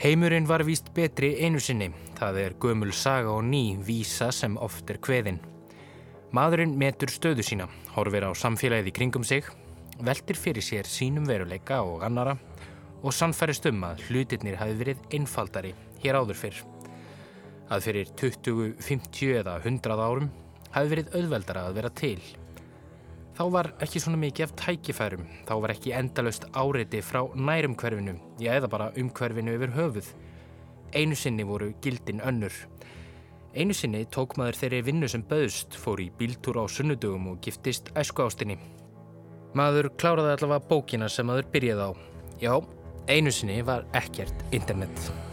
Heimurinn var víst betri einu sinni. Það er gömul saga og ný vísa sem oft er kveðin. Maðurinn metur stöðu sína, horfir á samfélagið í kringum sig, veldir fyrir sér sínum veruleika og annara og sannfærist um að hlutirnir hafi verið einfaldari hér áður fyrr. Að fyrir 20, 50 eða 100 árum hafi verið auðveldara að vera til. Þá var ekki svona mikið af tækifærum, þá var ekki endalust áreiti frá nærum hverfinu, já eða bara umhverfinu yfir höfuð. Einu sinni voru gildin önnur. Einu sinni tók maður þeirri vinnu sem böðst, fór í bíltúr á sunnudugum og giftist æsku ástinni. Maður kláraði allavega bókina sem maður byrjaði á. Já, einu sinni var ekkert internet.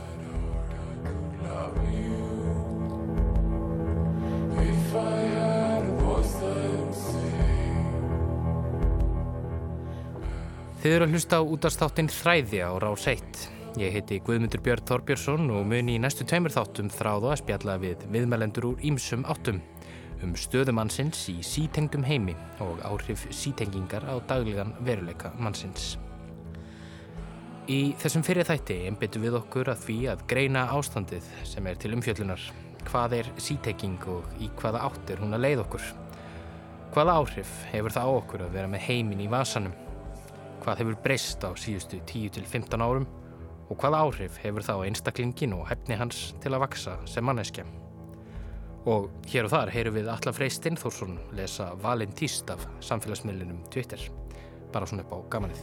Þið eru að hlusta á útastáttin Þræði á Rás 1. Ég heiti Guðmundur Björn Þorbjörnsson og mun í næstu tæmur þáttum þráðu að spjalla við viðmælendur úr ímsum áttum um stöðumannsins í sítengdum heimi og áhrif sítengingar á dagligan veruleika mannsins. Í þessum fyrir þætti einbyttu við okkur að því að greina ástandið sem er til umfjöllunar. Hvað er sítenging og í hvaða átt er hún að leið okkur? Hvaða áhrif hefur það á okkur að vera með heimin í vasanum? Hvað hefur breyst á síðustu 10-15 árum? Og hvaða áhrif hefur það á einstaklingin og hefni hans til að vaksa sem manneskja? Og hér og þar heyru við Alla Frey Steinforsson lesa Valin Týst af samfélagsmiðlinum Twitter. Bara svona upp á gamanið.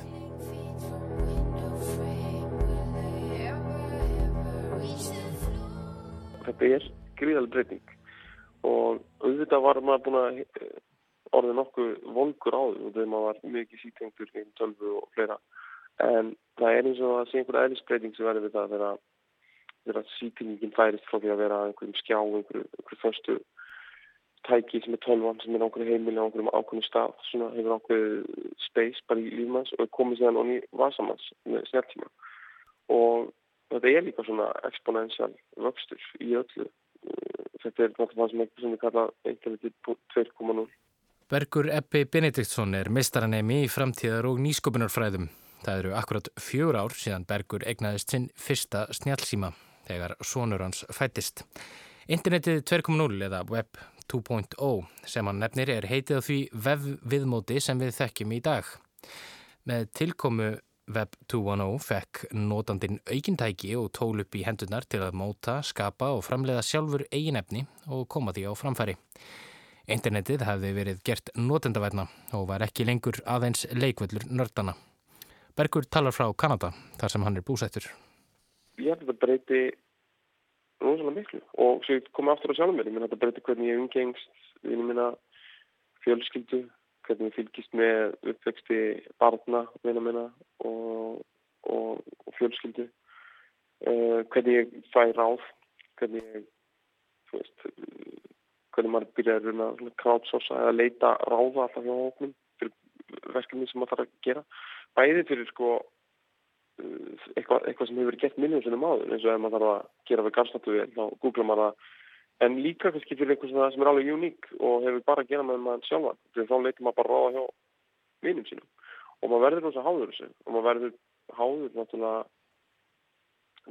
Þetta er gríðalega breyting og auðvitað var maður búin að eh, orðið nokkuð volkur á því og þegar maður var mikið sítengtur í tölvu og fleira. En það er eins og að sé einhverja eðlisbreyting sem verður við það þegar, sítengingin færist frá því að vera einhverjum skjá, einhverju, einhverju förstu tæki sem er tölvan sem er ákveðið heimili á einhverjum ákveðnum stað svona hefur ákveðið space bara í lífmanns og komið séðan onni vasamanns með snjálftíma og þetta er líka svona exponential vöxtur í öllu. Þetta er náttúrulega sem eitthvað sem við kalla interneti 2.0 Bergur Ebbi Benediktsson er mistaranemi í framtíðar og nýsköpunarfræðum. Það eru akkurat fjör ár síðan Bergur egnaðist sinn fyrsta snjálfsíma þegar sonur hans fættist. Internetið 2.0 eða Web 2.0 sem hann nefnir er heitið því vef viðmóti sem við þekkjum í dag. Með tilkomu Web 2.0 fekk notandin aukintæki og tól upp í hendunar til að móta, skapa og framleiða sjálfur eiginefni og koma því á framfæri. Internetið hefði verið gert notendavætna og var ekki lengur aðeins leikvöldur nördana. Bergur talar frá Kanada þar sem hann er búsættur. Ég held að þetta breyti rosalega miklu og svo ég komi aftur á sjálfum mér. Ég menn að þetta breyti hvernig ég umgengst vinið minna fjölskyldu, hvernig ég fylgist með uppvexti barna vinið minna og, og, og fjölskyldu. Uh, hvernig ég fæ ráð, hvernig ég, þú veist, hvernig maður byrjar að crowdsourca eða leita ráða alltaf hjá hóknum fyrir verkefni sem maður þarf að gera. Bæði fyrir sko uh, eitthvað, eitthvað sem hefur verið gert miljón sinni máður eins og ef maður þarf að gera við garstatu þá googla maður það. En líka kannski fyrir eitthvað sem er alveg uník og hefur bara að gera með maður sjálfa fyrir þá leitur maður bara ráða hjá vinum sínum. Og maður verður þess að háður þessu. Og maður verður háður náttúrulega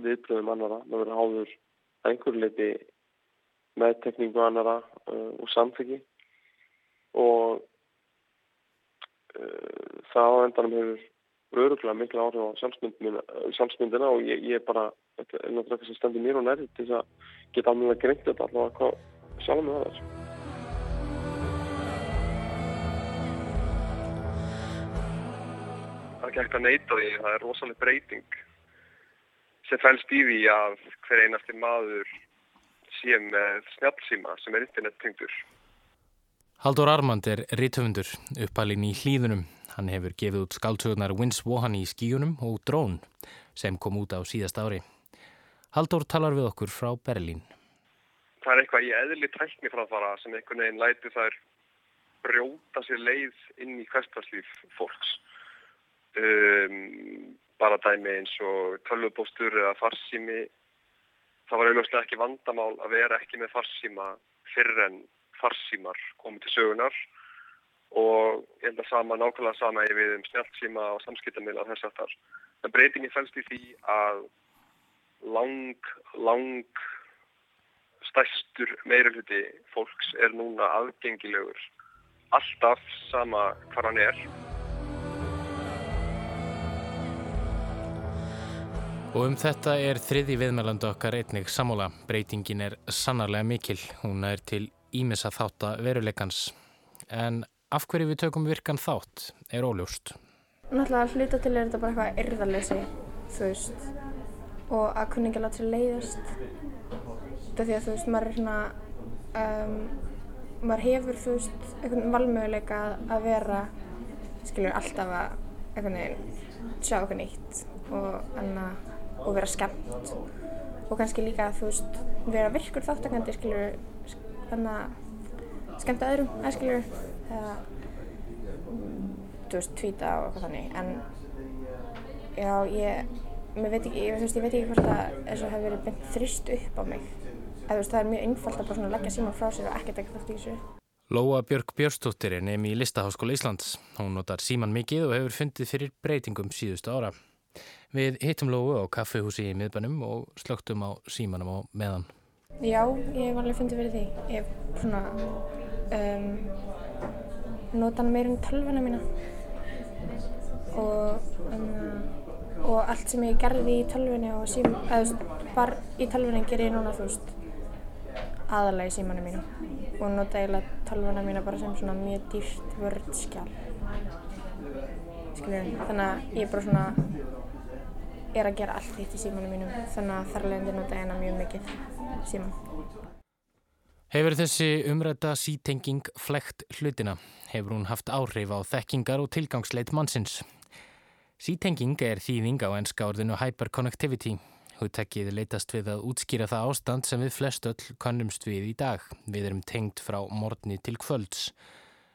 viðblöðum annara maður verður háður einhverju leiti meðtekningu annara uh, og samþyggi og uh, það á endanum hefur öruglega miklu áhrif á sjálfsmyndina og ég, ég bara þetta er náttúrulega eitthvað sem stendur mér og nærið til þess að geta alveg greint þetta allavega hvað sjálf með það. Er Það er ekki hægt að neyta því það er rosalega breyting sem fælst í því að hver einasti maður sé með snjálfsíma sem er internettengdur. Haldur Armand er rítöfundur uppalinn í hlýðunum. Hann hefur gefið út skáltöðunar Wins Wohan í skíunum og Drón sem kom út á síðast ári. Haldur talar við okkur frá Berlín. Það er eitthvað í eðli tækni frá það sem einhvern veginn læti þær brjóta sér leið inn í hverstarslíf fólks. Um, bara dæmi eins og tölvupóstur eða farsími það var auðvitað ekki vandamál að vera ekki með farsíma fyrir en farsímar komið til sögunar og ég held að sama, nákvæmlega sama ég við um snjálfsíma og samskiptamil á þess aftar. En breytingi fælst í því að lang, lang stærstur meirulhuti fólks er núna aðgengilegur alltaf sama hvað hann er. Og um þetta er þriði viðmælandu okkar einnig samóla. Breytingin er sannarlega mikil. Hún er til ímessa þátt að veruleikans. En af hverju við tökum virkan þátt er óljóst. Náttúrulega hluta til er þetta bara eitthvað erðarleysi, þú veist, og að kunni ekki láta sér leiðast. Þetta því að þú veist, maður er svona, um, maður hefur þú veist, einhvern valmöguleika að vera, skiljur, alltaf að einhvern veginn sjá eitthvað nýtt og, anna, og vera skemmt. Og kannski líka, þú veist, vera virkur þáttakandi, skiljur, þannig að skemmta öðrum, eða skiljur, eða þú veist, tvíta og eitthvað þannig, en já, ég, mér veit ekki, ég, veist, ég veit ekki hvort að þessu hefur verið beint þrýst upp á mig. Eða, þú veist, það er mjög einfalt að bara leggja síma frá sér og ekkert ekkert þátt í þessu. Lóa Björg Björnstóttir er nefn í Listaháskóla Íslands. Hún notar síman mikið og hefur fundið fyrir breytingum síðustu ára. Við hittum Lóu á kaffehúsi í miðbænum og slögtum á símanum á meðan. Já, ég hef alveg fundið fyrir því. Ég hef svona um, notað hana meira en tölvuna mína og, um, og allt sem ég gerði í tölvunni og sím, eða, bara í tölvunni ger ég núna, þú veist, aðalega í símanum mínu og nota eiginlega tölvuna mína bara sem svona mjög dýrt vördskjál. Skiljum, þannig að ég bara svona er að gera allt hitt í símanum mínum þannig að þar leðandi nota ég hana mjög mikið síman. Hefur þessi umræta sítenging flekt hlutina? Hefur hún haft áhrif á þekkingar og tilgangsleit mannsins? Sítenging er þýðing á enska orðinu hyperconnectivity. Húttekkið leitast við að útskýra það ástand sem við flest öll kannumst við í dag. Við erum tengt frá morgni til kvölds.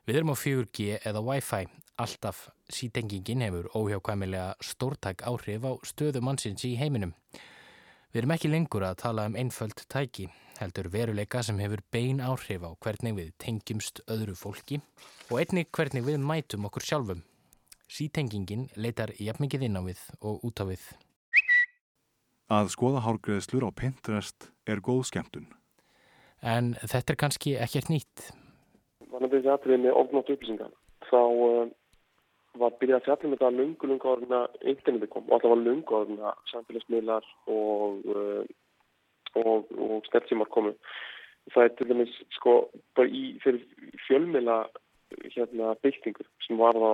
Við erum á 4G eða Wi-Fi. Alltaf sítengingin hefur óhjákvæmilega stórtæk áhrif á stöðu mannsins í heiminum. Við erum ekki lengur að tala um einföld tæki, heldur veruleika sem hefur bein áhrif á hvernig við tengjumst öðru fólki og einnig hvernig við mætum okkur sjálfum. Sítengingin leitar jafnmikið inn á við og út á við. Að skoða hárgreðslur á Pinterest er góð skemmtun. En þetta er kannski ekkert nýtt. Þannig að þessi atriði með ofnátt upplýsingar, þá uh, var byrjað að fjalla með það lungu, lungu að interneti kom og alltaf var lungu að samfélagsmiðlar og, uh, og, og sneltsímar komu. Það er til dæmis sko bara í fyrir fjölmiðla hérna byltingu sem var á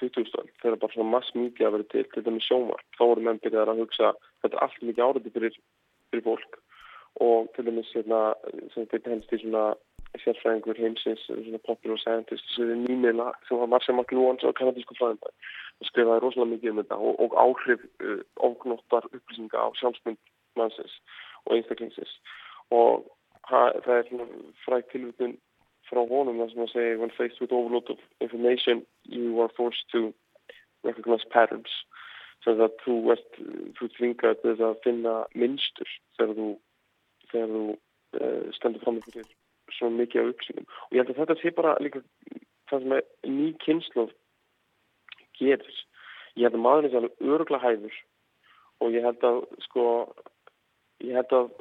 2000-stöld þegar bara svona massmídia verið til, til dæmis sjómar. Þá voru menn byrjað að hugsa þetta er allt mikið áriði fyrir, fyrir fólk og til dæmis hérna sem þetta helst í svona sérfræðingur heimsins, svona popular scientist er nýmiðla sem var Marcia McLuhan á kanadísku fræðindag og skrifaði rosalega mikið um þetta og, og áhrif uh, ofgnóttar upplýsinga á sjálfsmynd mannsins og einstaklingsins. Og ha, það er svona fræk tilvitun frá honum þar sem að segja when faced with overload of information you are forced to recognize patterns. Sem að þú ert þú þvingar til þess að finna minnstur þegar þú, þegar þú uh, stendur fram með fyrir svo mikið af upplýsingum. Og ég held að þetta sé bara líka það sem ný kynslu gerir. Ég held að maðurinn sé alveg örugla hæður og ég held að sko ég held að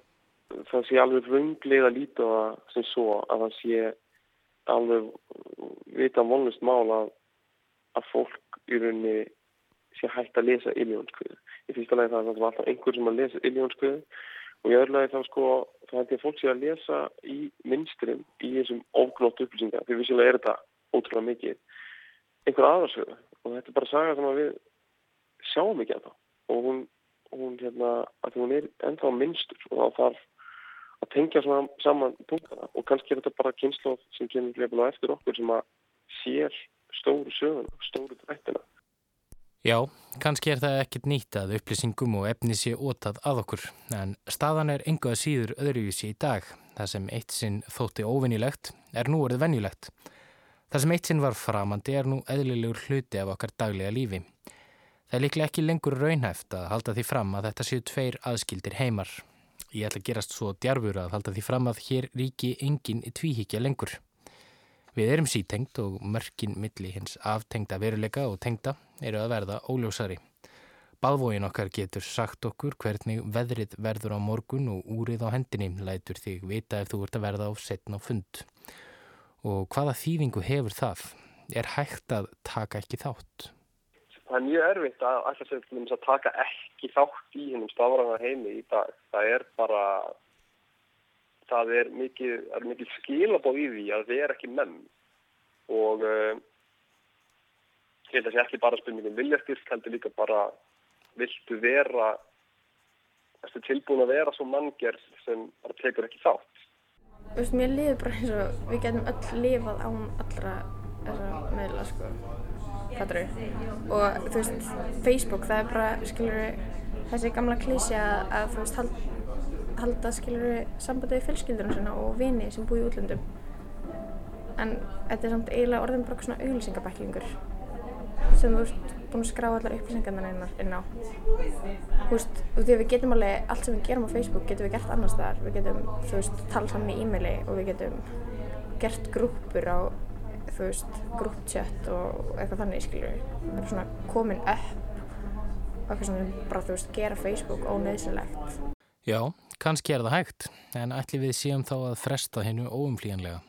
það sé alveg rönglið að líta sem svo að það sé alveg vita vonlust mál að, að fólk í rauninni sé hægt að lesa illjónskviðu. Í fyrsta lagi það er það var alltaf einhver sem að lesa illjónskviðu og í öðru lagi þá sko þá held ég fólk sé að lesa í minnstrin í þessum ofgnótt upplýsingar því vissilega er þetta ótrúlega mikið einhver aðvarsöðu og þetta er bara saga sem við sjáum ekki að það og hún, hún hérna að hún er ennþá minnstur og þá þarf að tengja svona saman punktana og kannski er þetta bara kynnslóð sem kemur eftir okkur sem að sér stóru söguna, stóru drættina. Já, kannski er það ekkert nýtt að upplýsingum og efni sé ótað að okkur, en staðan er enga síður öðruvísi í dag. Það sem eitt sinn þótti óvinnilegt er nú orðið vennilegt. Það sem eitt sinn var framandi er nú eðlilegur hluti af okkar daglega lífi. Það er líklega ekki lengur raunhæft að halda því fram að þetta séu tveir aðskildir heimar. Ég ætla að gerast svo djarfur að halda því fram að hér ríki engin tvíhyggja lengur. Við erum sítengt og mörkin milli hins aftengta veruleika og tengta eru að verða óljósari. Baðvóin okkar getur sagt okkur hvernig veðrið verður á morgun og úrið á hendinni lætur þig vita ef þú ert að verða á setn á fund. Og hvaða þýðingu hefur það? Er hægt að taka ekki þátt? Það er mjög erfitt að sér til að taka ekki þátt í hennum stafræna heimi í dag. Það er bara, það er mikið, mikið skilabóð í því að við erum ekki menn. Og uh, ég held að það sé ekki bara spurningum viljastyrk, heldur líka bara viltu vera erstu tilbúin að vera svo manngjörð sem bara tekur ekki þátt? Þú veist, mér liður bara eins og við getum öll lifað án allra þessara meðla, sko. Fattur og þú veist, Facebook það er bara, skilur þessi gamla klísi að, að þú veist hald, halda, skilur sambandið fjölskyldunum sinna og vini sem búi í útlöndum. En þetta er samt eiginlega orðin bara svona auglýsingabæklingur sem þú veist búin að skrá allar upplýsingarna inn á. Þú veist, því við getum alveg allt sem við gerum á Facebook getum við gert annars þar við getum, þú veist, tala saman í e-maili og við getum gert grúpur á, þú veist grúptjött og eitthvað þannig skilur það er svona komin upp og eitthvað svona bara, þú veist, gera Facebook óneðsilegt Já, kannski er það hægt en ætli við séum þá að fresta hennu óumflíjanlega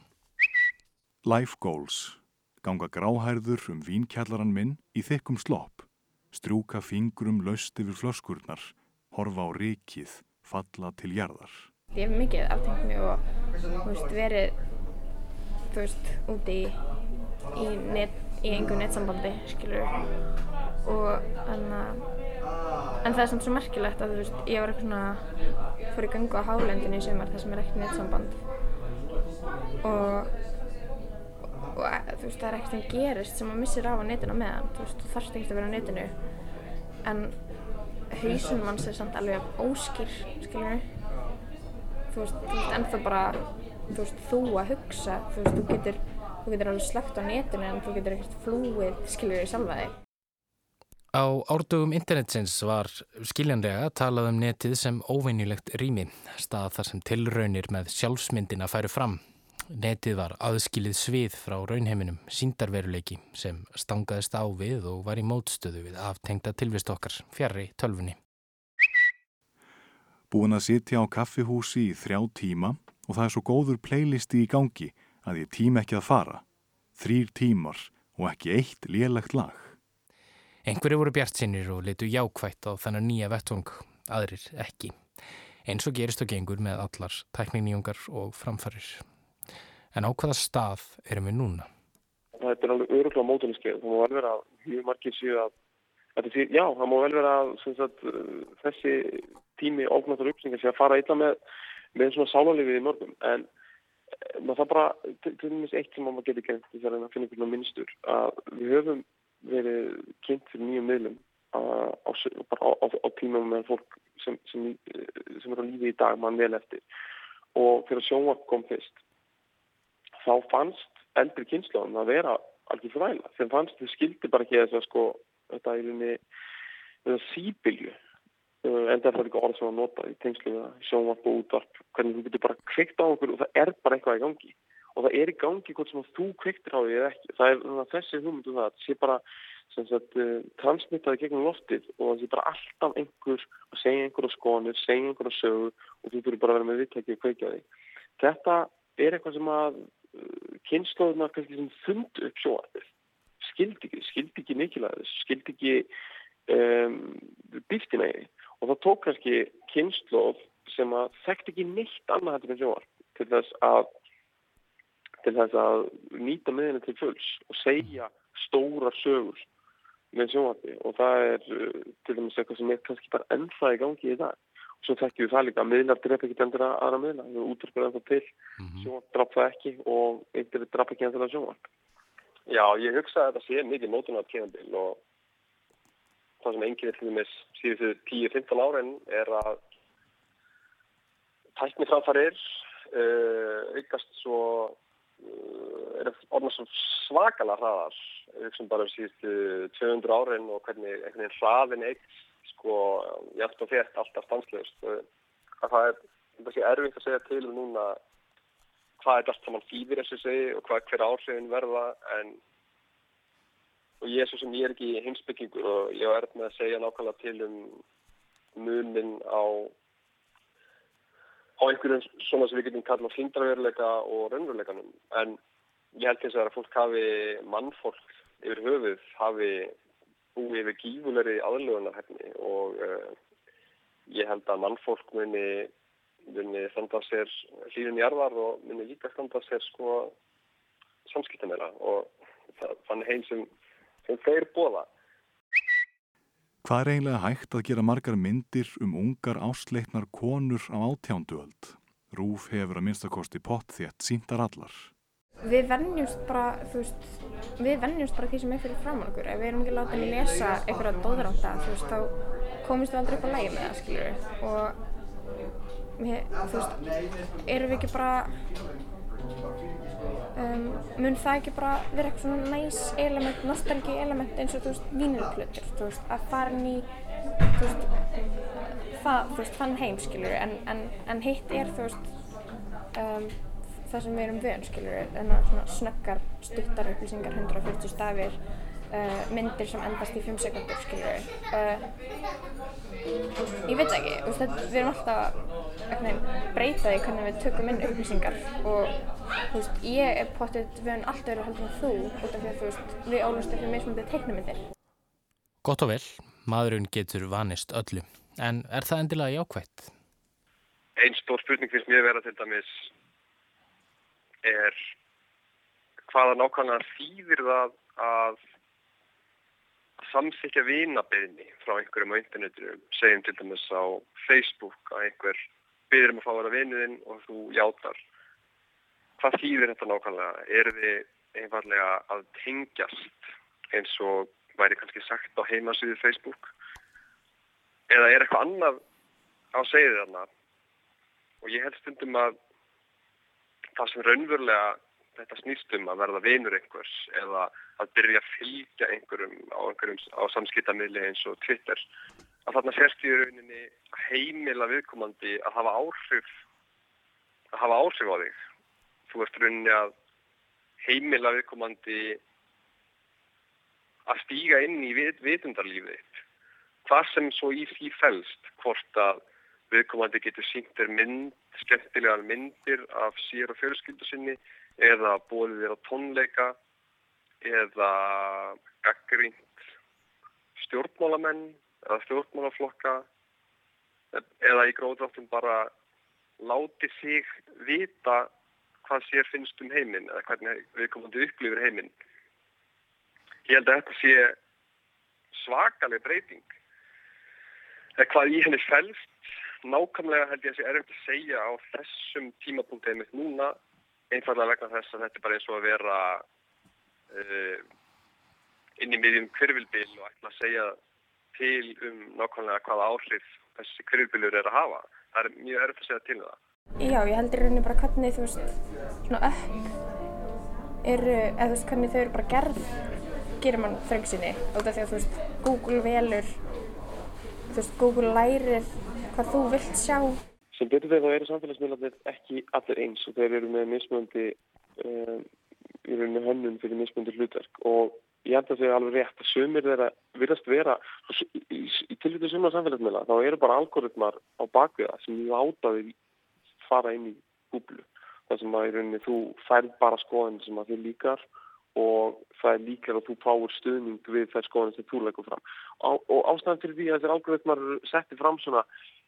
Life Goals Ganga gráhærður um vínkjallaran minn í þykkum slopp. Strjúka fingrum laust yfir flöskurnar. Horfa á rikið, falla til jarðar. Ég hef mikið aftengt mig og veist, verið veist, úti í, í, net, í einhver netsambandi, skilur og þannig að en það er samt svo merkilegt að þú veist, ég var eitthvað svona fór í gangu á hálendinu í sömur þar sem er ekkert netsamband. Og og eh, þú veist það er ekkert sem gerist sem maður missir á á netinu meðan þú veist þú þarfst ekkert að vera á netinu. En hausun manns er samt alveg óskýr skilur þú veist, þú veist ennþá bara þú veist þú að hugsa þú veist þú getur, þú getur alveg slögt á netinu en þú getur ekkert flúið skilur í sjálfa þig Á árdugum internetsins var skiljanlega talað um netið sem óveinilegt rými, stað þar sem tilraunir með sjálfsmyndina færu fram Netið var aðskilið svið frá raunheiminum, síndarveruleiki sem stangaðist á við og var í mótstöðu við aftengta tilvist okkar, fjarrri tölfunni. Búin að sitja á kaffihúsi í þrjá tíma og það er svo góður playlisti í gangi að ég tím ekki að fara. Þrýr tímar og ekki eitt lélegt lag. Einhverju voru bjartsinir og letu jákvætt á þennan nýja vettung, aðrir ekki. Eins og gerist og gengur með allar tækninníungar og framfarir. En á hvaða stað erum við núna? Það er alveg öruglega mótuniskeið. Það má vel vera mjög margir séu að, sé, já, það má vel vera sagt, þessi tími ógnáttur uppsengar sé að fara illa með, með svona sálarlifið í mörgum. En eh, það bara, til dæmis eitt sem maður getur gert því að finna einhvern minnstur, að við höfum verið kynnt fyrir nýjum miðlum á, á, á, á tímum með fólk sem, sem, sem er á lífi í dag mann vel eftir. Og fyrir að sjónvart kom fyrst þá fannst eldri kynnslóðum að vera alveg fræla. Þeim fannst þau skildi bara ekki þess að sko þetta er einni síbylju en það er ekki orð sem að nota í tengslu sjónvarp og útvarp hvernig þú getur bara kveikt á okkur og það er bara eitthvað í gangi og það er í gangi hvort sem að þú kveiktir á því eða ekki. Það er þessi hugmyndu um það að það sé bara sagt, uh, transmittaði gegnum loftið og það sé bara alltaf einhver að segja einhverja skonir, segja einhverja sögur og þú fyrir bara að vera með viðtæki og kveikja því. Þetta er eitthvað sem að kynnslóðunar kannski sem fund upp sjóarfið skildi ekki, skildi ekki mikilvæðis skildi ekki um, byrtina í og það tók kannski kynnslóð sem að þekkt ekki neitt annað hættir með sjóar til þess að til þess að nýta miðina til fulls og segja stóra sögur með sjóarfi og það er uh, til dæmis eitthvað sem er kannski bara ennþað í gangi í dag. Svo þekkjum við það líka að miðlar drepa ekki endur aðra miðla, við útverfum það til mm -hmm. sjónvarp draf það ekki og einhverju draf ekki endur að sjónvarp. Já, ég hugsa að þetta sé mikið mótunar tíðanbíl og það sem enginn er til dæmis síðustu 10-15 árin er að tækni framfarir uh, aukast svo uh, er orðin svo svakalega hraðar. Auksum bara síðustu 200 árin og hvernig einhvern veginn hraðin eitt sko jæft og þétt alltaf stanslust að það er þessi erfitt að segja til um núna hvað er allt saman fýðir þessu segi og hvað hver áhrifin verða en og ég er svo sem ég er ekki heimsbyggingur og ég er með að segja nákvæmlega til um munin á á einhverjum svona sem við getum kallað hlindraveruleika og raunveruleikanum en ég held þess að fólk hafi mannfólk yfir höfuð hafi búið yfir gífulegri aðlögunarhefni og uh, ég held að mannfólk muni, muni standa sér hlýðin í arðar og muni líka standa sér sko samskiptamera og þannig heim sem, sem þeir bóða. Hvað er eiginlega hægt að gera margar myndir um ungar ásleiknar konur á átjánduöld? Rúf hefur að minnstakosti pott þétt síntar allar. Við vennjumst bara, þú veist, við vennjumst bara því sem er fyrir framann okkur. Ef við erum ekki látið að lesa einhverja dóðranda, þú veist, þá komist við aldrei upp á lægi með það, skiljur. Og, við, þú veist, erum við ekki bara um, mun það ekki bara vera eitthvað svona næs element, nostalgi element eins og þú veist, vínirplötur, þú veist, að fara í, þú veist, það, þú veist, þann heim, skiljur, en, en, en hitt er, þú veist, um, það sem við erum vön, skiljur, en að svona snöggar, stuttar upplýsingar, 140 stafir, uh, myndir sem endast í 5 sekundur, skiljur, uh, ég veit ekki, þú veist, við erum alltaf breyta því hvernig við tökum inn upplýsingar og Þú veist, ég er potið vön allt öðru heldur en þú út af því að þú veist, við ólumst eftir meðsmöndið teiknumindir. Gott og vel, maðurinn getur vanist öllu. En er það endilega jákvægt? Einn stór spurning finnst mér vera til dæmis er hvaða nákvæmlega þýðir það að samþykja vinabeðni frá einhverjum á internetinu, segjum til dæmis á Facebook að einhver byrjum að fá að vera vinuðinn og þú játar hvað þýðir þetta nákvæmlega? Er þið einfallega að tengjast eins og væri kannski sagt á heimasýðu Facebook? Eða er eitthvað annað á segið þarna? Og ég held stundum að það sem raunverulega þetta snýstum að verða vinur einhvers eða að byrja að fylgja einhverjum á, á samskiptamili eins og Twitter að þarna sérst í rauninni heimila viðkomandi að hafa áhrif að hafa áhrif á þig. Þú ert rauninni að heimila viðkomandi að stíga inn í vit, vitundarlífið hvað sem svo í því fælst hvort að viðkomandi getur sínt er mynd, skemmtilegar myndir af sér og fjölskyldu sinni eða bóðið þér á tónleika eða gaggrínt stjórnmálamenn eða stjórnmálaflokka eða í gróðráttum bara láti sig vita hvað sér finnst um heiminn eða hvernig við komum til upplifur heiminn. Ég held að þetta sé svakaleg breyting. Eða hvað í henni fælst, nákvæmlega held ég að sé erfitt að segja á þessum tímapunktið mitt núna, einfallega vegna þess að þetta er bara eins og að vera uh, inn í miðjum kvirvilbil og ætla að segja til um nákvæmlega hvaða áhrif þessi kvirvilbilur er að hafa. Það er mjög erfitt að segja til um það. Já, ég heldur rauninni bara hvernig þú veist, svona upp eru, eða þú veist, hvernig þau eru bara gerð, gerir mann þröngsinni út af því að þú veist, Google velur, þú veist, Google lærir hvað þú vilt sjá. Sem betur þegar þá eru samfélagsmiðlarnir ekki allir eins og þeir eru með mismöndi, um, í rauninni hönnun fyrir mismöndi hlutverk og ég held að það er alveg rétt að sömur þeirra virðast vera, í, í, tilvítu summa samfélagsmiðla, þá eru bara algoritmar á bakviða sem láta þig fara inn í búblu þar sem að í rauninni þú færð bara skoðin sem að þið líkar og það er líkar að þú fáur stuðning við þær skoðin sem þú leggur fram. Á, og ástæðan fyrir því að þessar algoritmar setti fram svona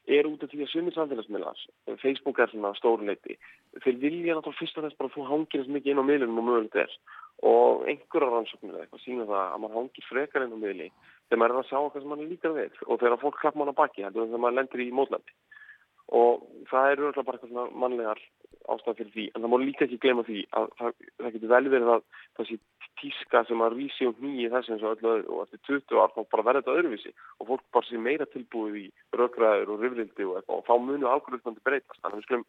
er út af því að sumir samfélagsmiðlar Facebook er svona stórleiti þeir vilja náttúrulega fyrst og þess bara að þú hangir eins mikið inn á miðlunum og mögulegt er. Og einhverja rannsóknir eitthvað sína það að maður hangir frekar inn á miðli þegar maður er að sjá okkar sem maður líkar við og þegar fólk klapp mann á baki þegar maður lendir í mótlandi og það eru alltaf bara eitthvað mannlegar ástæð fyrir því. En það má líka ekki glema því að það, það getur vel verið að sé tíska sem að vísi og nýji þess eins og öllu öðru og eftir 20 ár þá bara verður þetta öðruvísi. Og fólk bara sé meira tilbúið í rökræður og rifrildi og, og þá munum algoritmandi breytast. Þannig að við skulum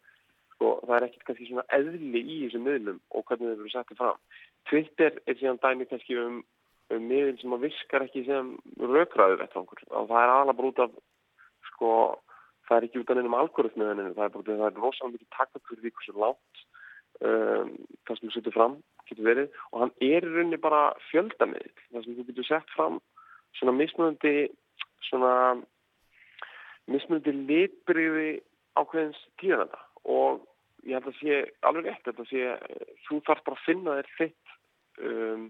sko, það er ekkert kannski svona eðli í þessum miðlum og hvernig þau eru settið fram. Twitter er síðan dæmi kannski um, um miðl sem að viskar ekki sem rökræður og það er alveg bara út af sko það er ekki út af nefnum algoritmiðaninu, það er bara það er rosalega mikið takkakur því hversu látt um, það sem þú setur fram getur verið. Og hann er í rauninni bara fjöldamiðl það sem þú getur sett fram svona mismunandi svona mismunandi litbriði ákveðins tíðananda og ég held að sé alveg rétt þetta sé, þú þarf bara að finna þér þitt um,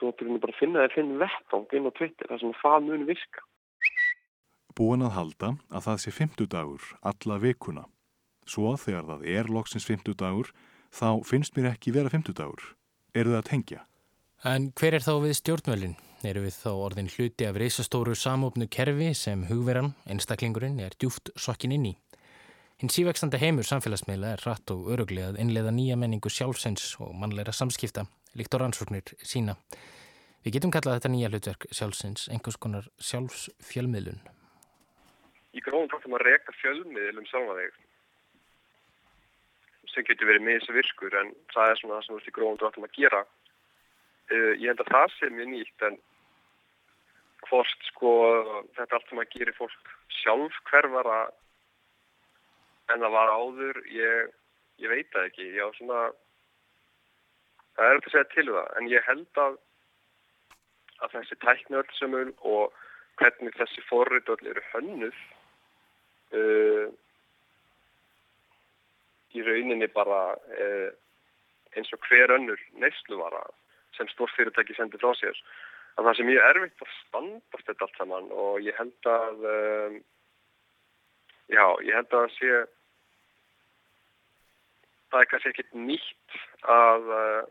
þú þarf bara að finna þér þinn vettung inn á Twitter þar sem það muni virka Búin að halda að það sé 50 dagur alla vikuna svo þegar það er loksins 50 dagur þá finnst mér ekki vera 50 dagur. Er það að tengja? En hver er þá við stjórnvölinn? Eru við þá orðin hluti af reysastóru samofnu kerfi sem hugveran, einstaklingurinn, er djúft sokkin inn í? Hinn sívægstanda heimur samfélagsmiðla er rætt og öruglega að innleiða nýja menningu sjálfsens og mannleira samskipta, líkt á rannsóknir sína. Við getum kallað þetta nýja hlutverk sjálfsens, einhvers konar sjálfsfjölmiðlun. Í gróðum tóttum að reyka fjölmiðlum sjálfa þig sem getur verið með þessu virkur en það er svona það sem við erum gróðum dráttum að gera. Uh, ég held að það sé mjög nýtt en hvort sko þetta allt sem að gera fólk sjálf hverfara en það var áður, ég, ég veit það ekki. Já, svona, það er eftir að segja til það en ég held að, að þessi tæknöld og hvernig þessi forriðöld eru hönnuð uh, í rauninni bara eh, eins og hver önnur neysluvara sem stórfyrirtæki sendir frá sér. Að það ég er erfitt að standast þetta allt saman og ég held að um, já, ég held að sé það er kannski ekkit nýtt að uh,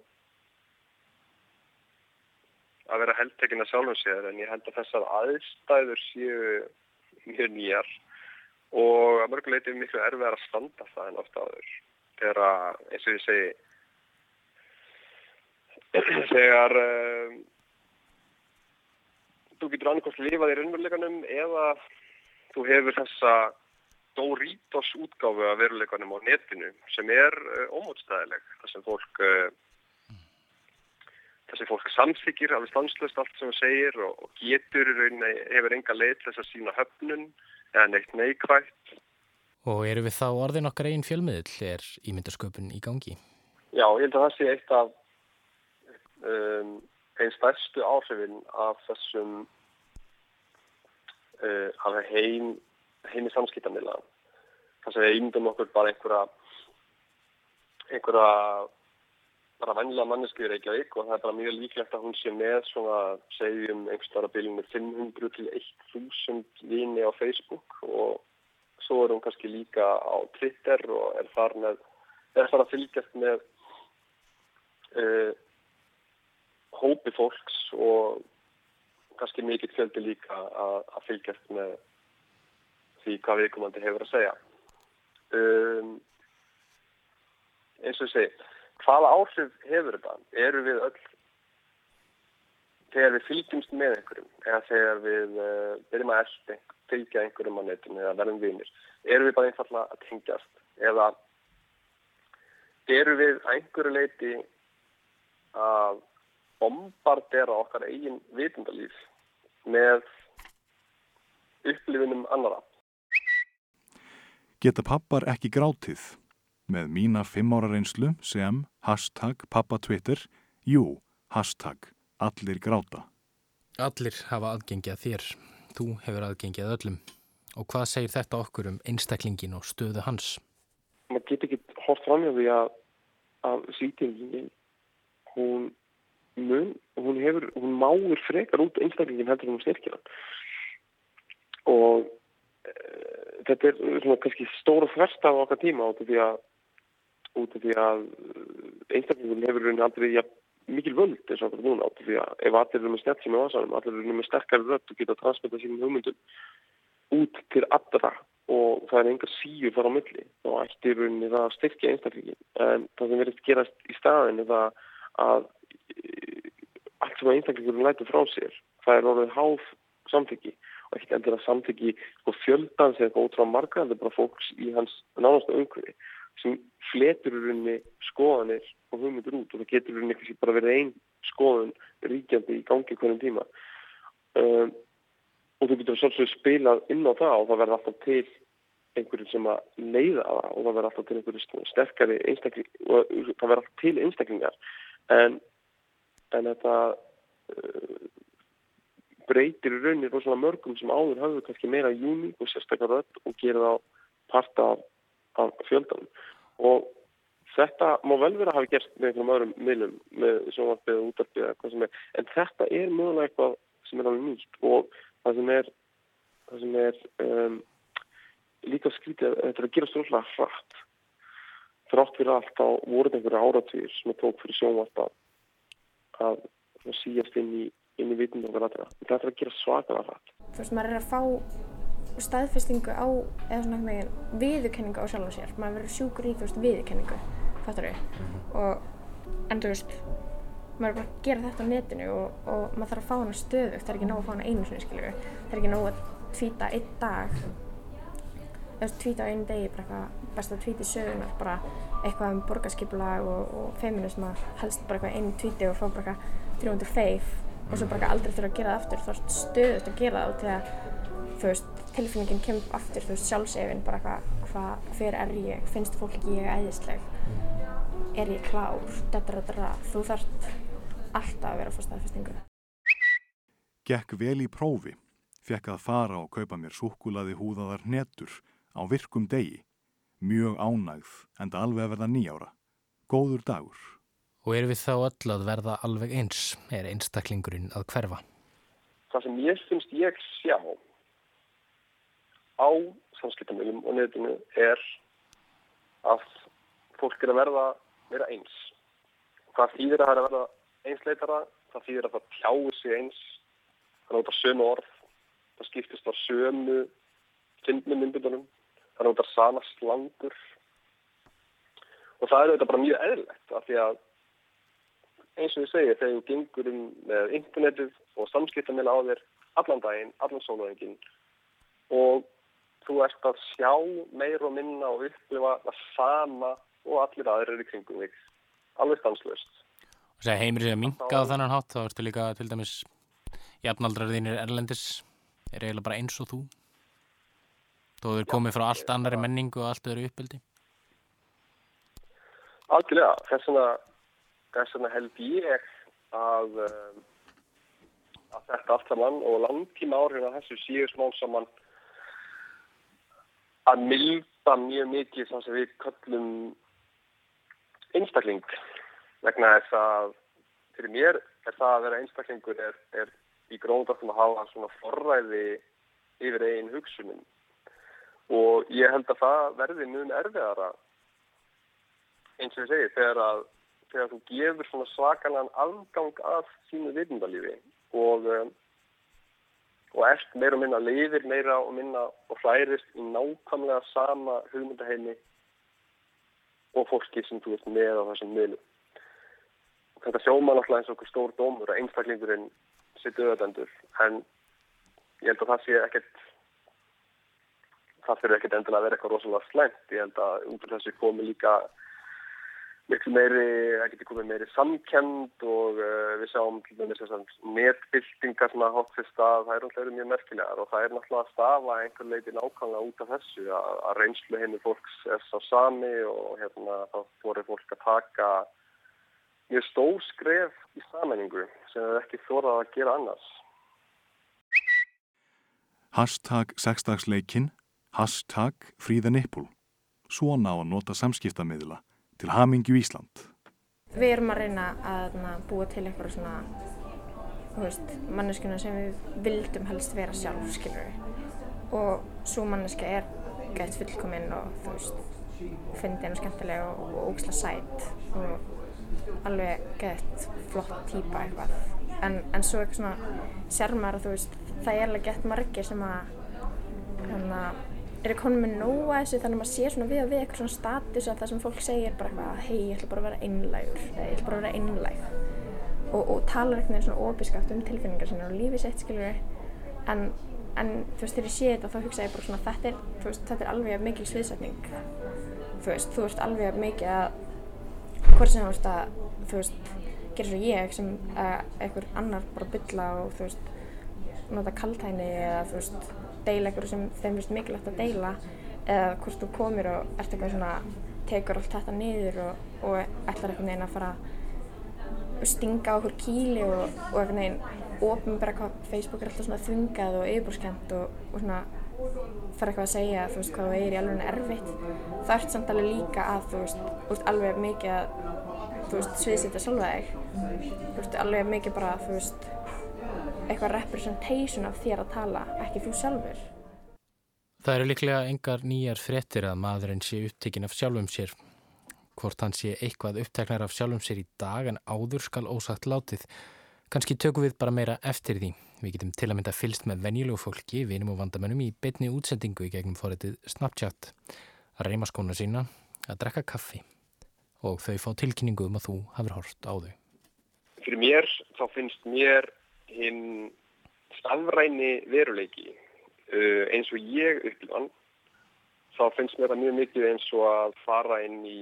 að vera heldtekinn að sjálfum sér en ég held að þessar aðstæður séu mjög nýjar og að mörguleiti er miklu erfiðar að standa það en ofta áður. Þegar að, eins og ég segi þegar um, þú getur annarkost lifað í raunveruleikanum eða þú hefur þessa Doritos útgáfu af veruleikanum á netinu sem er uh, ómótstæðileg. Þar sem fólk uh, þessi fólk samþykir alveg stanslust allt sem það segir og, og getur hefur enga leið þess að sína höfnun eða neitt neikvægt. Og eru við þá orðin okkar einn fjölmiðl er ímyndarsköpun í gangi? Já, ég held að það sé eitt af um, einn stærstu áhrifin af þessum uh, af heim heimi samskiptamila. Það sem við ímyndum okkur bara einhverja einhverja bara vennilega mannesku í Reykjavík og það er bara mjög líklegt að hún sé með svona segjum einhverstara bílinu 500 til 1000 vini á Facebook og svo er hún kannski líka á Twitter og er þar með er þar að fylgjast með uh, hópi fólks og kannski mikill fjöldi líka að, að fylgjast með því hvað viðkomandi hefur að segja. Um, eins og ég segi hvaða áhrif hefur þetta? Eru við öll þegar við fylgjumst með einhverjum eða þegar við uh, byrjum að elda fylgja einhverjum á netinu eða verðum vinir eru við bara einfalla að tengjast eða eru við einhverju leiti að bombardera okkar eigin vitundalíf með upplifinum annara Geta pappar ekki grátið? Með mína fimm ára reynslu sem hashtag pappatwitter, jú, hashtag allir gráta. Allir hafa aðgengjað þér, þú hefur aðgengjað öllum. Og hvað segir þetta okkur um einstaklingin og stöðu hans? Man getur ekki hort fram hjá því að, að sýtingin, hún, mun, hún, hefur, hún máur frekar út einstaklingin heldur um styrkina. Og e, þetta er svona kannski stóra þversta á okkar tíma áttu því að út af því að eh, einstaklingun hefur raunin aldrei ja, mikil völd eins og okkur núna út af því að ef allir eru með snett sem er ásanum, allir eru með sterkari rött og geta að transmita sínum hugmyndum út til allra og það er engar síur þar á milli og ættir rauninni það að styrkja einstaklingin en það sem verður gerast í staðin er það að eh, allt sem einstaklingun lætur frá sér það er orðið háð samþyggi og ekkert endur að samþyggi sko, fjöldans eða ótrá marga en það er bara fólks í hans nánastu umhverfi sem fletur í rauninni skoðanir og hugmyndur út og það getur í rauninni ekki bara verið einn skoðun ríkjandi í gangi hvernig tíma. Um, og þú getur svolítið spilað inn á það og það verður alltaf til einhverju sem að leiða það og það verður alltaf til einhverju sterkari einstakling og það verður alltaf til einstaklingar. En, en þetta uh, breytir í rauninni rosalega mörgum sem áður hafðu kannski meira júni og sérstaklega rödd og gera það parta af, af fjöldanum og þetta má vel vera að hafa gerst með einhverjum öðrum miðlum með sjónvarpið og útarpið en þetta er mögulega eitthvað sem er alveg nýtt og það sem er það sem er um, líka skrítið að þetta er að gera stjórnlega hratt þrátt fyrir allt á voruð einhverju áratvír sem að tók fyrir sjónvarp að síast inn í inn í vitund okkar aðra. Þetta er að gera svakalega hratt. Þú veist, maður er að fá staðfestingu á, eða svona einhvern veginn, viðurkenningu á sjálf og sér. Maður verður sjúkur í, þú veist, viðurkenningu, fattar þau? Mm -hmm. Og, en þú veist, maður er bara að gera þetta á netinu og, og maður þarf að fá hana stöðugt. Það er ekki nóg að fá hana einu sinni, skilju. Það er ekki nóg að tvíta einn dag, þú veist, tvíta á einu degi, bara eitthvað, best að tvíti sögunar, bara eitthvað um borgarskipulag og, og feminisma, helst bara eitthvað einu tvíti og fá bara eitthvað 300 feif og svo bara aldrei þurfa að gera það aftur, þú ert stöðust að gera það og til að, þú veist, tilfinningin kemur aftur, þú veist, sjálfsefinn, bara hvað, hvað, hver er ég, finnst fólki ég æðisleg, er ég klár, þetta, þú þarft alltaf að vera á fórstæðarfestingu. Gekk vel í prófi, fekk að fara og kaupa mér súkulaði húðaðar netur á virkum degi, mjög ánægð, enda alveg að verða nýjára. Góður dagur. Og er við þá öll að verða alveg eins? Er einstaklingurinn að hverfa? Það sem ég finnst ég sjá á samskiptamilum og nefninu er að fólk er að verða vera eins. Það þýðir að það er að verða einsleitara, það þýðir að það tjáur sig eins, það notar sömu orð, það skiptist á sömu fyndnum myndunum, það notar sama slangur og það er þetta bara mjög eðlegt af því að eins og ég segi þegar þú gengur um með internetið og samskiptamila á þér allan daginn, allan sólaðingin og þú ert að sjá meir og minna og upplifa það sama og allir aðrir í kringum þig. Alveg stanslust og segja heimir sér að minga á þannan hátt þá ertu líka til dæmis jafnaldrar þínir erlendis er eiginlega bara eins og þú. Þú er komið frá allt annari menningu og allt öðru uppbyldi Algjörlega, þess vegna held ég að, um, að þetta allt saman og langtíma áhrifin að þessu séu smál saman að milda mjög mikið sem við kallum einstakling vegna þess að fyrir mér er það að vera einstaklingur er, er í gróndaftum að hafa svona forræði yfir einn hugsunum og ég held að það verði mjög erfiðara eins og ég segi þegar að þegar þú gefur svona svakalega afgang af sínu vitundalífi og, um, og ert meira og minna lifir meira og minna og hærist í nákvæmlega sama hugmyndaheimi og fólki sem þú ert með á þessum miðlu. Þetta sjóma náttúrulega eins og okkur stór dómur að einstaklingurinn sittu öðendur en ég held að það sé ekkert það fyrir ekkert endilega að vera eitthvað rosalega slæmt. Ég held að af þessu komi líka miklu meiri, það getur komið meiri samkend og uh, við sjáum netbildingar sem að hótt fyrir stað, það er náttúrulega mjög merkilegar og það er náttúrulega að stafa einhver leiti nákvæmlega út af þessu að, að reynslu henni fólks er sá sami og hérna þá voru fólk að taka mjög stór skref í sammenningu sem er ekki þórað að gera annars. Hashtag sexdagsleikin, hashtag fríðanippul. Svona á að nota samskiptamiðla til Hamingju Ísland. Við erum að reyna að na, búa til eitthvað svona manneskuna sem við vildum helst vera sjálf, skilur við. Og svo manneska er gætt fullkominn og þú veist, fyndið hennar skemmtilega og, og ógislega sætt og alveg gætt flott týpa eitthvað. En, en svo eitthvað svona sérmar þú veist, það er alveg gætt margir sem að hérna er konum með nóa þessu þannig að maður sé svona við og við eitthvað svona status að það sem fólk segir bara eitthvað hei ég ætla bara að vera einlægur. Eða ég ætla bara að vera einlæg. Og, og talar eitthvað svona óbískapt um tilfinningar sinna og lífið sitt skiljur en, en þú veist þegar ég sé þetta þá hugsa ég bara svona þetta er, veist, þetta er alveg mikil sviðsetning. Þú veist, þú veist alveg mikið að hvort sem þú veist að þú veist, gerir svo ég sem uh, einhver annar bara bylla og þú veist nota kaltæni eða þú veist deila eitthvað sem þeim finnst mikilvægt að deila eða hvort þú komir og ert eitthvað svona tekur allt þetta niður og, og ætlar einhvern veginn að fara að stinga á okkur kýli og, og einhvern veginn ofinbæra hvað Facebook er alltaf svona þungað og yfirbúrskend og, og svona fara eitthvað að segja þú veist hvað það er í alveg erfitt. Það ert samt alveg líka að þú veist, þú veist alveg mikið að þú veist sviðsita sjálfa þig. Þú veist alveg mikið bara þú veist eitthvað representation af þér að tala ekki þú sjálfur Það eru líklega engar nýjar frettir að maðurinn sé upptekinn af sjálfum sér. Hvort hann sé eitthvað uppteknar af sjálfum sér í dag en áður skal ósagt látið. Kanski tökum við bara meira eftir því. Við getum til að mynda fylst með venjulegu fólki, vinum og vandamönnum í beitni útsendingu í gegnum fórættið Snapchat. Að reyma skóna sína, að drekka kaffi og þau fá tilkynningu um að þú hafur hort á þau. Fyrir mér þá finnst mér hinn stafræni veruleiki Uh, eins og ég upplifan þá finnst mér það mjög mikið eins og að fara inn í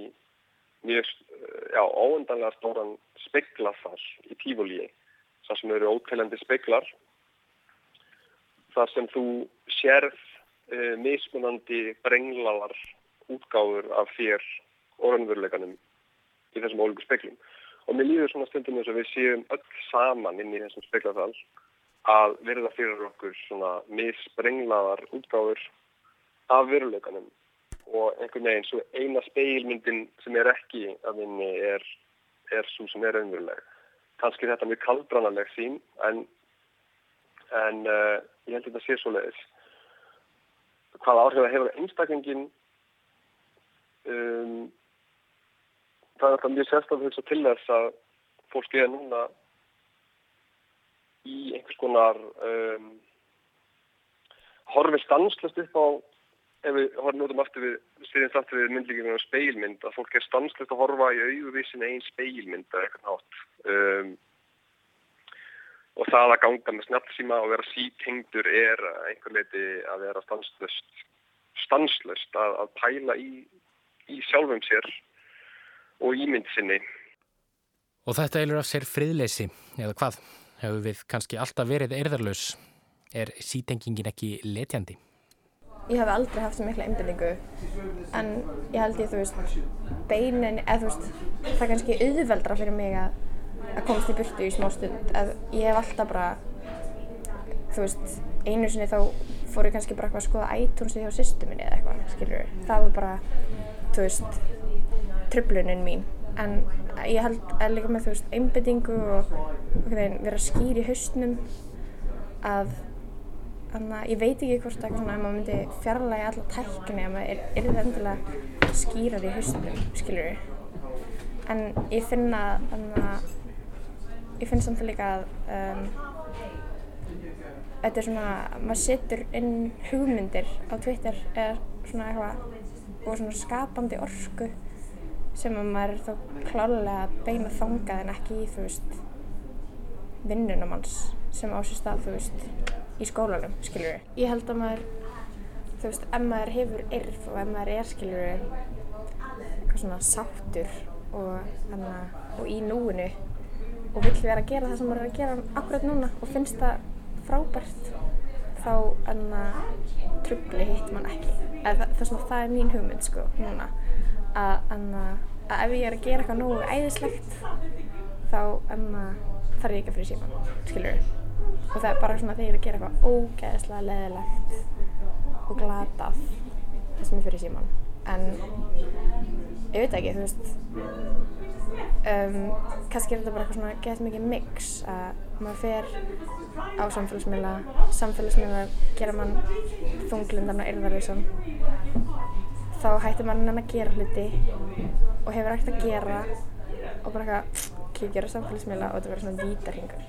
mjög uh, óendanlega stóran speiklafall í tífólíi þar sem eru óteljandi speiklar þar sem þú sérð uh, mismunandi brenglalar útgáður af þér orðanveruleikanum í þessum ólíku speiklum og mér líður svona stundum eins og við séum öll saman inn í þessum speiklafall að verða fyrir okkur svona misbrenglaðar útgáður af veruleikanum og einhvern veginn svo eina speilmyndin sem er ekki að minni er, er svo sem er raunveruleg. Kanski þetta mjög kaldrannaleg sín en, en uh, ég held að þetta sé svo leiðis. Hvaða áhrif að hefur einstaklingin um, það er alltaf mjög sérstaklega til þess að fólki er núna í einhvers konar um, horfið stanslust upp á ef við horfum út um aftur við styrjum samt við myndlíkjum um speilmynd að fólk er stanslust að horfa í auðvísin einn speilmynd eða eitthvað nátt um, og það að ganga með snjálfsíma og vera sítengdur er einhver leiti að vera stanslust stanslust að, að pæla í, í sjálfum sér og ímynd sinni Og þetta eilur af sér friðleysi, eða hvað? Hefur við kannski alltaf verið erðarlaus? Er sítengingin ekki letjandi? Ég hef aldrei haft svo mikla einbindingu en ég held ég, þú veist, beinin, eða þú veist, það er kannski auðveldra fyrir mig að, að komast í burtu í smá stund. Að ég hef alltaf bara, þú veist, einu sinni þá fór ég kannski bara eitthvað að skoða iTunes-ið hjá sýstu minni eða eitthvað, skilur. Það var bara, þú veist, tröflunin mín. En ég held að líka með þú veist einbindingu og, vera skýr í haustnum að þannig að ég veit ekki hvort að maður myndi fjarlægi alla tækni að maður er, það endilega skýrar í haustnum, skilur við en ég finna þannig að ég finn samt líka að um, þetta er svona maður setur inn hugmyndir á Twitter eða svona eitthvað og svona skapandi orku sem að maður er þá klálega að beina þangað en ekki í þú veist vinnunum hans sem á sér stað þú veist í skólanum, skiljur við. Ég held að maður þú veist, ef maður hefur yrð og ef maður er, skiljur við eitthvað svona sáttur og, hana, og í núinu og vill vera að gera það sem maður er að gera akkurat núna og finnst það frábært þá enna trubli hitt mann ekki. Eða, það, það, það er mín hugmynd sko núna að, að ef ég er að gera eitthvað nógu æðislegt þá um, þarf ég ekki að fyrir síman, skilur við. Og það er bara svona þegar ég er að gera eitthvað ógeðslega leðilegt og glatað þess að mér fyrir síman. En ég veit ekki, þú veist, um, kannski er þetta bara eitthvað svona gett mikið mix að maður fer á samfélagsmiðla, samfélagsmiðla gera mann þunglindan og erðarleysan þá hættir mann að gera hluti og hefur ekkert að gera og bara eitthvað kíkja á samfélagsmiðla og þetta verður svona vítarhingur.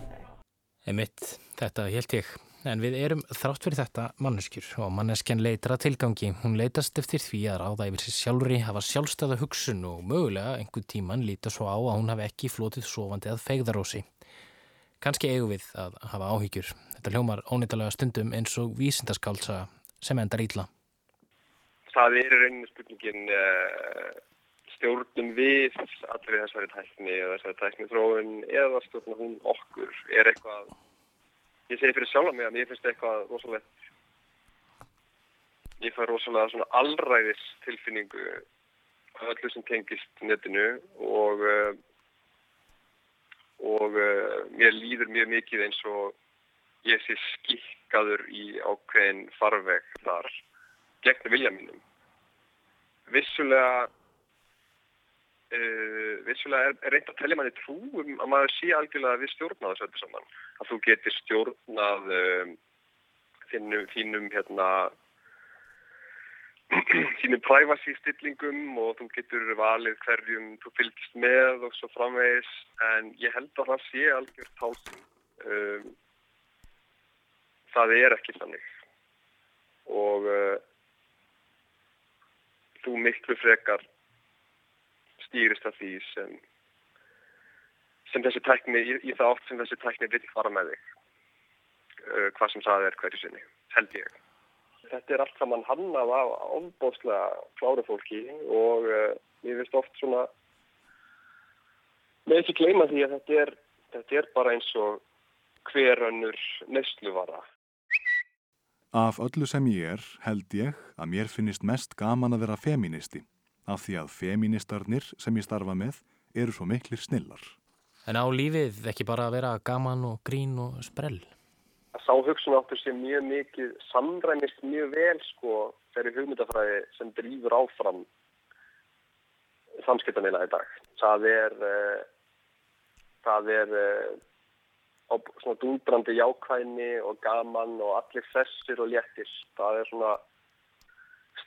Emitt, þetta held ég. En við erum þrátt fyrir þetta manneskjur og manneskjan leitar að tilgangi. Hún leitast eftir því að ráða yfir sér sjálfri, hafa sjálfstæða hugsun og mögulega einhver tíman líta svo á að hún hafi ekki flotið sofandi að feigðarósi. Kanski eigum við að hafa áhyggjur. Þetta hljómar ónýttalega stundum eins og vísindaskálsa sem endar ítla það er reyninu spurningin uh, stjórnum við allir þessari tækni eða þessari tækni þróun eða stjórnum hún okkur er eitthvað ég segi fyrir sjálf mig að mér finnst eitthvað rosalegt. Ég fær rosalega svona allræðis tilfinningu öllu sem tengist netinu og uh, og uh, mér líður mjög mikið eins og ég sé skikkaður í ákveðin farveg þar gegn vilja mínum. Vissulega uh, vissulega er, er reynd að tellja manni trú um að maður sé algjörlega við stjórna þessu öllu saman. Að þú getur stjórnað uh, þínum, þínum hérna þínum privacy stillingum og þú getur valið hverjum þú fylgist með og svo framvegis. En ég held að það sé algjör tálsing um, það er ekki þannig. Og uh, þú miklu frekar stýrist að því sem sem þessi tækni í, í það átt sem þessi tækni vil fara með þig. Uh, hvað sem það er hverju sinni held ég. Þetta er allt saman hannað af ábóðslega klára fólki og uh, ég veist oft svona með ekki gleyma því að þetta er, þetta er bara eins og hver önnur nesluvara. Af öllu sem ég er held ég að mér finnist mest gaman að vera feministi af því að feministarnir sem ég starfa með eru svo miklir snillar. En á lífið ekki bara að vera gaman og grín og sprell? sá hugsunáttur sem mjög mikið samræmist mjög vel sko þeirri hugmyndafræði sem drýfur áfram samskiptamina í dag. Það er uh, það er uh, svona dúndrandi jákvæðni og gaman og allir þessir og léttir. Það er svona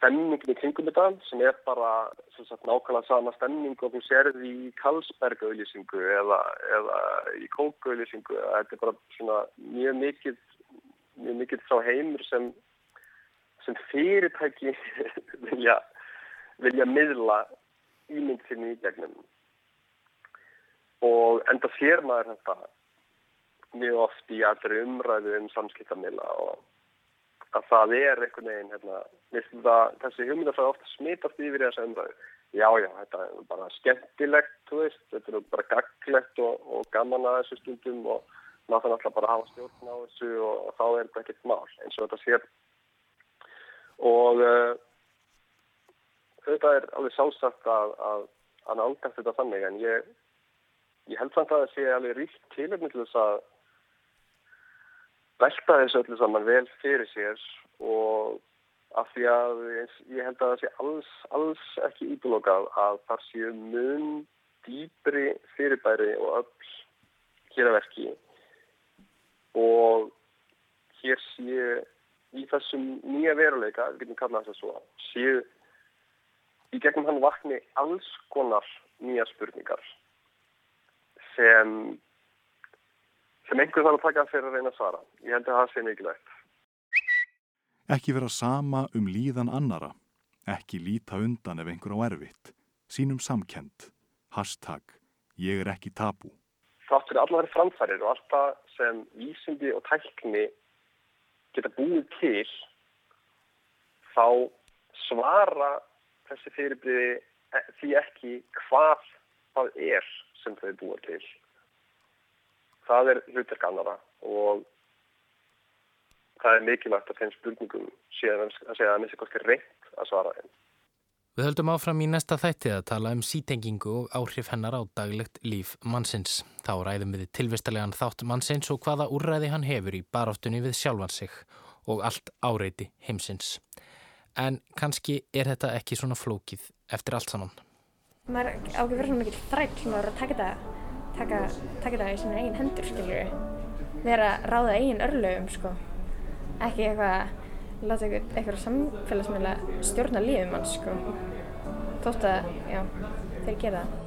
stemningin í kringum þetta sem er bara sagt, nákvæmlega sama stemning og þú serði í Karlsberg-auðlýsingu eða, eða í Kók-auðlýsingu þetta er bara svona mjög mikið mjög mikið frá heimur sem, sem fyrirtæki vilja, vilja miðla ímynd sinni í gegnum. Og enda sér maður þetta mjög oft í allri umræðu um samskiptamila og að það er einhvern veginn hérna, það, þessi hugmyndafræði ofta smitast yfir þessa umræðu. Já, já, þetta er bara skemmtilegt, veist, þetta er bara gaglegt og, og gaman að þessu stundum og maður þannig alltaf bara að hafa stjórn á þessu og, þá er þetta ekkert mál eins og þetta sér. Og uh, þetta er alveg sjálfsagt að, að, að nálgast þetta þannig en ég, ég held samt að það sé alveg ríkt tilöfni til þess að velta þessu öllu saman vel fyrir sér og af því að ég held að það sé alls, alls ekki ítlokað að þar séu mun dýbri fyrirbæri og öll hér að verki. Og hér séu í þessum nýja veruleika, við getum kallað þess að svo, séu í gegnum hann vakni alls konar nýja spurningar sem sem einhver þarf að taka fyrir að reyna að svara. Ég held að það sé mikilvægt. Ekki vera sama um líðan annara. Ekki líta undan ef einhver á erfitt. Sínum samkend. Hashtag ég er ekki tabú. Þátt fyrir allar framfærir og allt það sem vísindi og tækni geta búið til þá svara þessi fyrirbliði því ekki hvað það er sem þau búið til það er hlutverk annara og það er mikilvægt að þeim spurningum séð að segja að missi kannski reynd að svara þeim. Við höldum áfram í næsta þætti að tala um sítengingu og áhrif hennar á daglegt líf mannsins. Þá ræðum við tilvistalega þátt mannsins og hvaða úrræði hann hefur í baráttunni við sjálfan sig og allt áreiti heimsins. En kannski er þetta ekki svona flókið eftir allt saman. Maður á ekki verið svona mikið þræll sem maður að taka þetta taka, taka það í sína eigin hendur, skiljur vera að ráða eigin örlögum, sko. Ekki eitthvað láta eitthvað, eitthvað samfélagsmiðla stjórna lífum hans, sko. Þótt að, já, þeir gera það